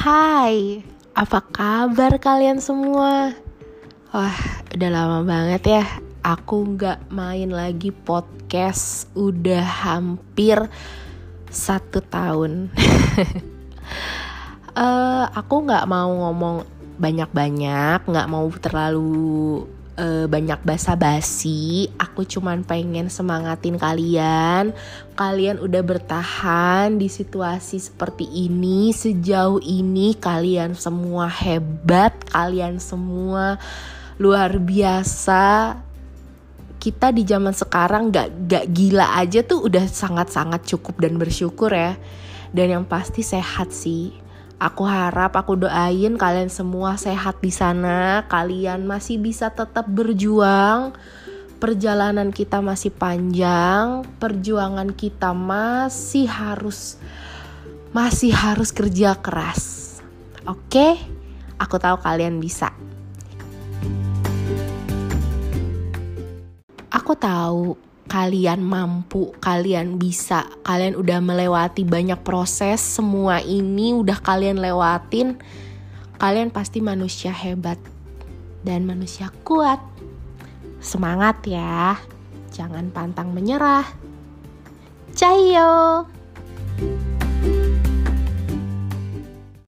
Hai, apa kabar kalian semua? Wah, udah lama banget ya Aku nggak main lagi podcast Udah hampir satu tahun uh, Aku nggak mau ngomong banyak-banyak Nggak mau terlalu uh, banyak basa-basi. Aku cuman pengen semangatin kalian. Kalian udah bertahan di situasi seperti ini sejauh ini. Kalian semua hebat. Kalian semua luar biasa. Kita di zaman sekarang gak, gak gila aja tuh udah sangat-sangat cukup dan bersyukur ya. Dan yang pasti sehat sih Aku harap, aku doain kalian semua sehat di sana. Kalian masih bisa tetap berjuang. Perjalanan kita masih panjang, perjuangan kita masih harus masih harus kerja keras. Oke? Aku tahu kalian bisa. Aku tahu kalian mampu, kalian bisa, kalian udah melewati banyak proses, semua ini udah kalian lewatin, kalian pasti manusia hebat dan manusia kuat. Semangat ya, jangan pantang menyerah. Cayo!